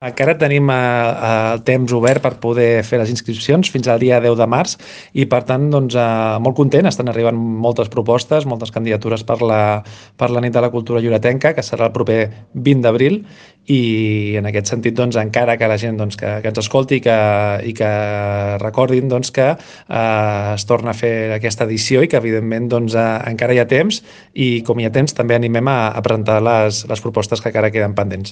Encara tenim eh, el temps obert per poder fer les inscripcions fins al dia 10 de març i, per tant, doncs, eh, molt content. Estan arribant moltes propostes, moltes candidatures per la, per la nit de la cultura lloretenca, que serà el proper 20 d'abril i, en aquest sentit, doncs, encara que la gent doncs, que, que ens escolti i que, i que recordin doncs, que eh, es torna a fer aquesta edició i que, evidentment, doncs, eh, encara hi ha temps i, com hi ha temps, també animem a, a presentar les, les propostes que encara queden pendents.